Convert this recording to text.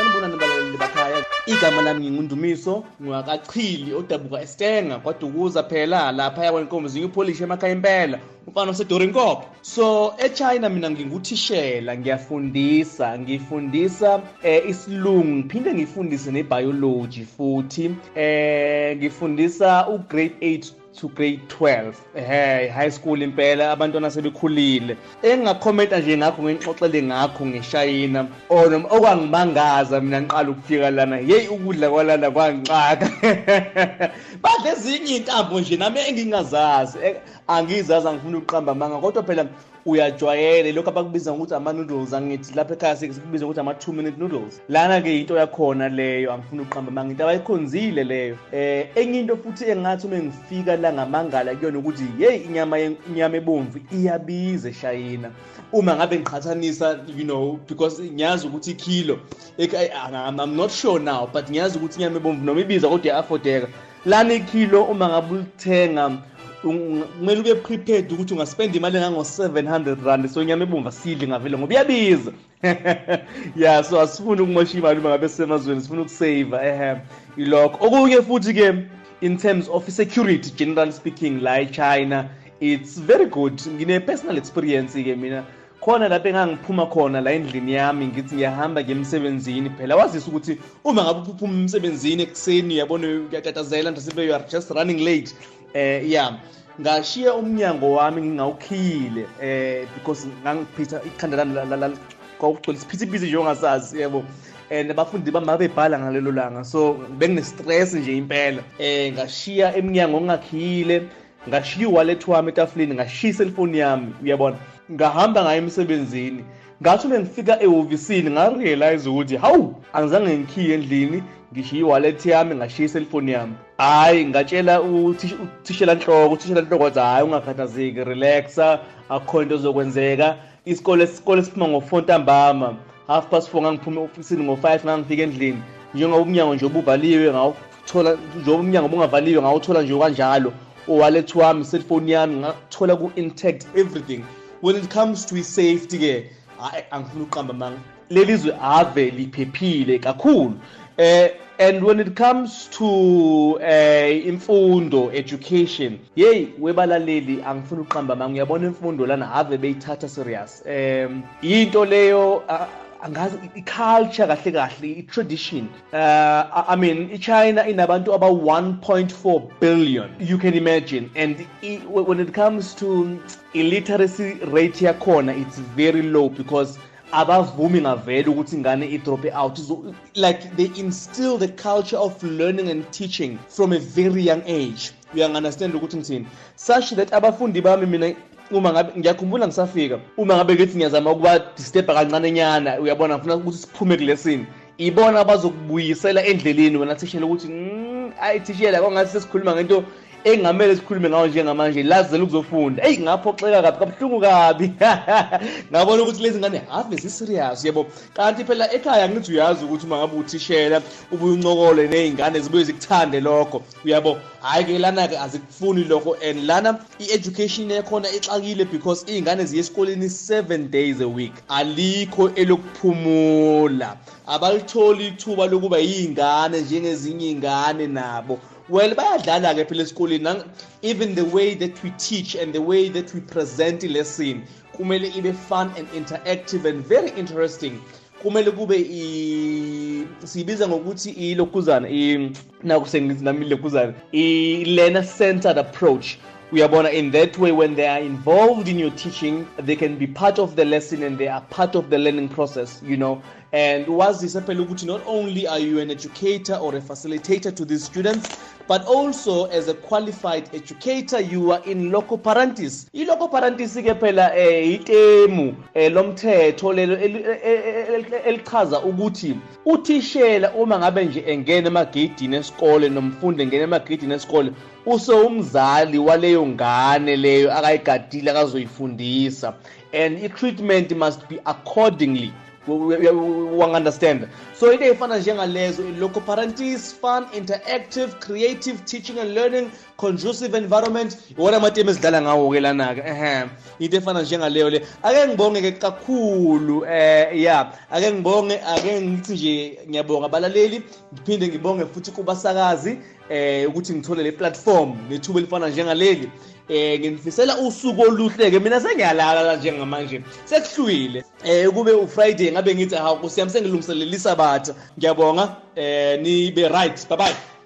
sanibonani balaleli bakhaya. Igama lami ngingundumiso ngwakachili odabuka estenga kwadukuza phela laphaya kwenkomo zingipolish emakhaya impela umfana osedorinkopo so echina mina nginguthishela ngiyafundisa ngifundisa eh, isilungu ngiphinde ngifundise nebiology futhi eh ngifundisa ugrade 8 to grade 12 ehe high school impela abantwana sebekhulile. Engingakhomenta nje ngakho ngixoxele ngakho ngeshayina or noma okwangimangaza mina ngiqala ukufika lana hey ukudla kwalana kwangixaka badle ezinye intambo nje nami engingazazi angizazi angifuna ukuqamba amanga kodwa phela uyajwayele lokho abakubiza ngokuthi ama-noodles angithi lapha ekhaya sikubiza ngokuthi ama-two minute noodles. Lana-ke into yakhona leyo angifuna ukuqamba manga into abayikhonzile leyo. Um enye into futhi engathi uma ngifika la ngamangala kuyona ukuthi yeyi inyama inyama ebomvu iyabiza eshayina uma ngabe ngiqhathanisa you know because ngiyazi ukuthi ikilo i'm not sure now but ngiyazi ukuthi inyama ebomvu noma ibiza kodwa iya-affordeka. Lana ikilo uma ngabe ulithenga kumele ube prepared ukuthi ungaspenda imali engango-700 rand. So inyama ebomvu asidli ngavele ngoba iyabiza. Ya so asifuni ukumosha imali uma ngabe sisemazweni sifuna ukusave ehe. Ilokho. Okunye futhi-ke in terms of security generally speaking la echina it's very good. Ngine-personal experience-ke mina. Khona lapho engangiphuma khona la endlini yami ngithi ngiyahamba ngiye emsebenzini. Phela wazisa ukuthi uma ngabe uphuma emsebenzini ekuseni uyabona uyatatazela ndasibe you are just running late. Eh yeah. Ngashiya umnyango wami ngingawukhile eh because ngangiphitha ikhanda lami kwakugcwele isiphithiphithi nje ongasazi yebo. And abafundi bami babebhala ngalelo langa so bengine-stress nje impela. Eh ngashiya emnyango ngingakhile ngashiya iwallet wami etafuleni ngashiya iselfoni yami uyabona? Ngahamba ngayo emsebenzini ngathi uma ngifika ehhovisini ngarealize ukuthi hawu angizange ngikhiye endlini ngishiya iwallet yami ngashiya iselfoni yami. Hhayi ngatshela uthishela nhloko uthishela nhloko wathi hhayi ungakhathazeki relaxa akukho into ezokwenzeka. Isikole isikole siphuma ngo-four ntambama. Half past four ngangiphuma e-ofisini ngo-five ngangifika endlini. Njengoba umnyango nje obuvaliwe ngawuthola njengoba umnyango obungavaliwe ngawuthola nje kanjalo uwallet wami iselfoni yami ngathola ku-intact everything. When it comes to i-safety-ke hayi angifuna ukuqamba manga leli zwe ave liphephile kakhulu. Eh and when it comes to eh imfundo education hey webalaleli angifuna uqamba manga uyabona imfundo lana ave beyithatha serious. Um into leyo angazi i-culture kahle kahle i-tradition. Uh, i mean ichina inabantu aba-1.4 billion you can imagine. And when it comes to illiteracy rate yakhona it's very low because abavumi ngavele ukuthi ingane idrope out. Like they instill the culture of learning and teaching from a very young age. Uyangi-understand ukuthi ngithini such that abafundi bami mina uma ngabe ngiyakhumbula ngisafika uma ngabe ngithi ngiyazama ukuba disturba kancane nyana uyabona? Ngifuna ukuthi siphume kulesini ibona bazokubuyisela endleleni wena thishela ukuthi ayi thishela kwangathi sesikhuluma ngento engamele sikhulume ngawo njengamanje lazela ukuzofunda. Eyi ngaphoxeka kabi kabuhlungu kabi. Ngabona ukuthi lezi ngane ave ziserious yebo kanti phela ekhaya ngithi uyazi ukuthi uma ngabe uthishela ubuye uncokole ney'ngane zibuye zikuthande lokho. Uyabo hhayi-ke lana-ke azikufuni lokho and lana i-education yakhona ixakile because iy'ngane ziye esikoleni seven days a week. Alikho elokuphumula. Abalitholi ithuba lokuba yiy'ngane njengezinye iy'ngane nabo. Well bayadlala-ke phela esikoleni. Even the way that we teach and the way that we present lesson kumele ibe fun and interactive and very interesting. Kumele kube siyibiza ngokuthi ilokhuzana naku sengithi nami ilokhuzana i-learner centered approach. Uyabona in that way when they are involved in your teaching they can be part of the lesson and they are part of the learning process you know? And wazise phela ukuthi not only are you an educator or a facilitator to these students but also as a qualified educator you are in loco parentis. I-loco parentis ke phela eh itemu eh, lomthetho lelo elichaza ukuthi uthishela uma ngabe nje engena emageyidini esikole nomfundi engena emageyidini esikole usewumzali waleyo ngane leyo akayigadile akazoyifundisa. And i-treatment must be accordingly. Wangunderstand so into ey'fana njengalezo local parentis fun interactive creative teaching and learning conducive environment iwona amatemu ezidlala ngawo-ke lana-ke ehe. Into efana njengaleyo le ake ngibonge-ke kakhulu eh ya ake ngibonge ake ngithi nje ngiyabonga abalaleli ngiphinde ngibonge futhi kubasakazi eh ukuthi ngithole le platform nethuba elifana njengaleli. Eh nginifisela usuku oluhle ke mina sengiyalala la njengamanje. Sekuhlwile eh kube uFriday ngabe ngithi ha kusiyami sengilungiselelisa batha ngiyabonga. Eh nibe right. Bye bye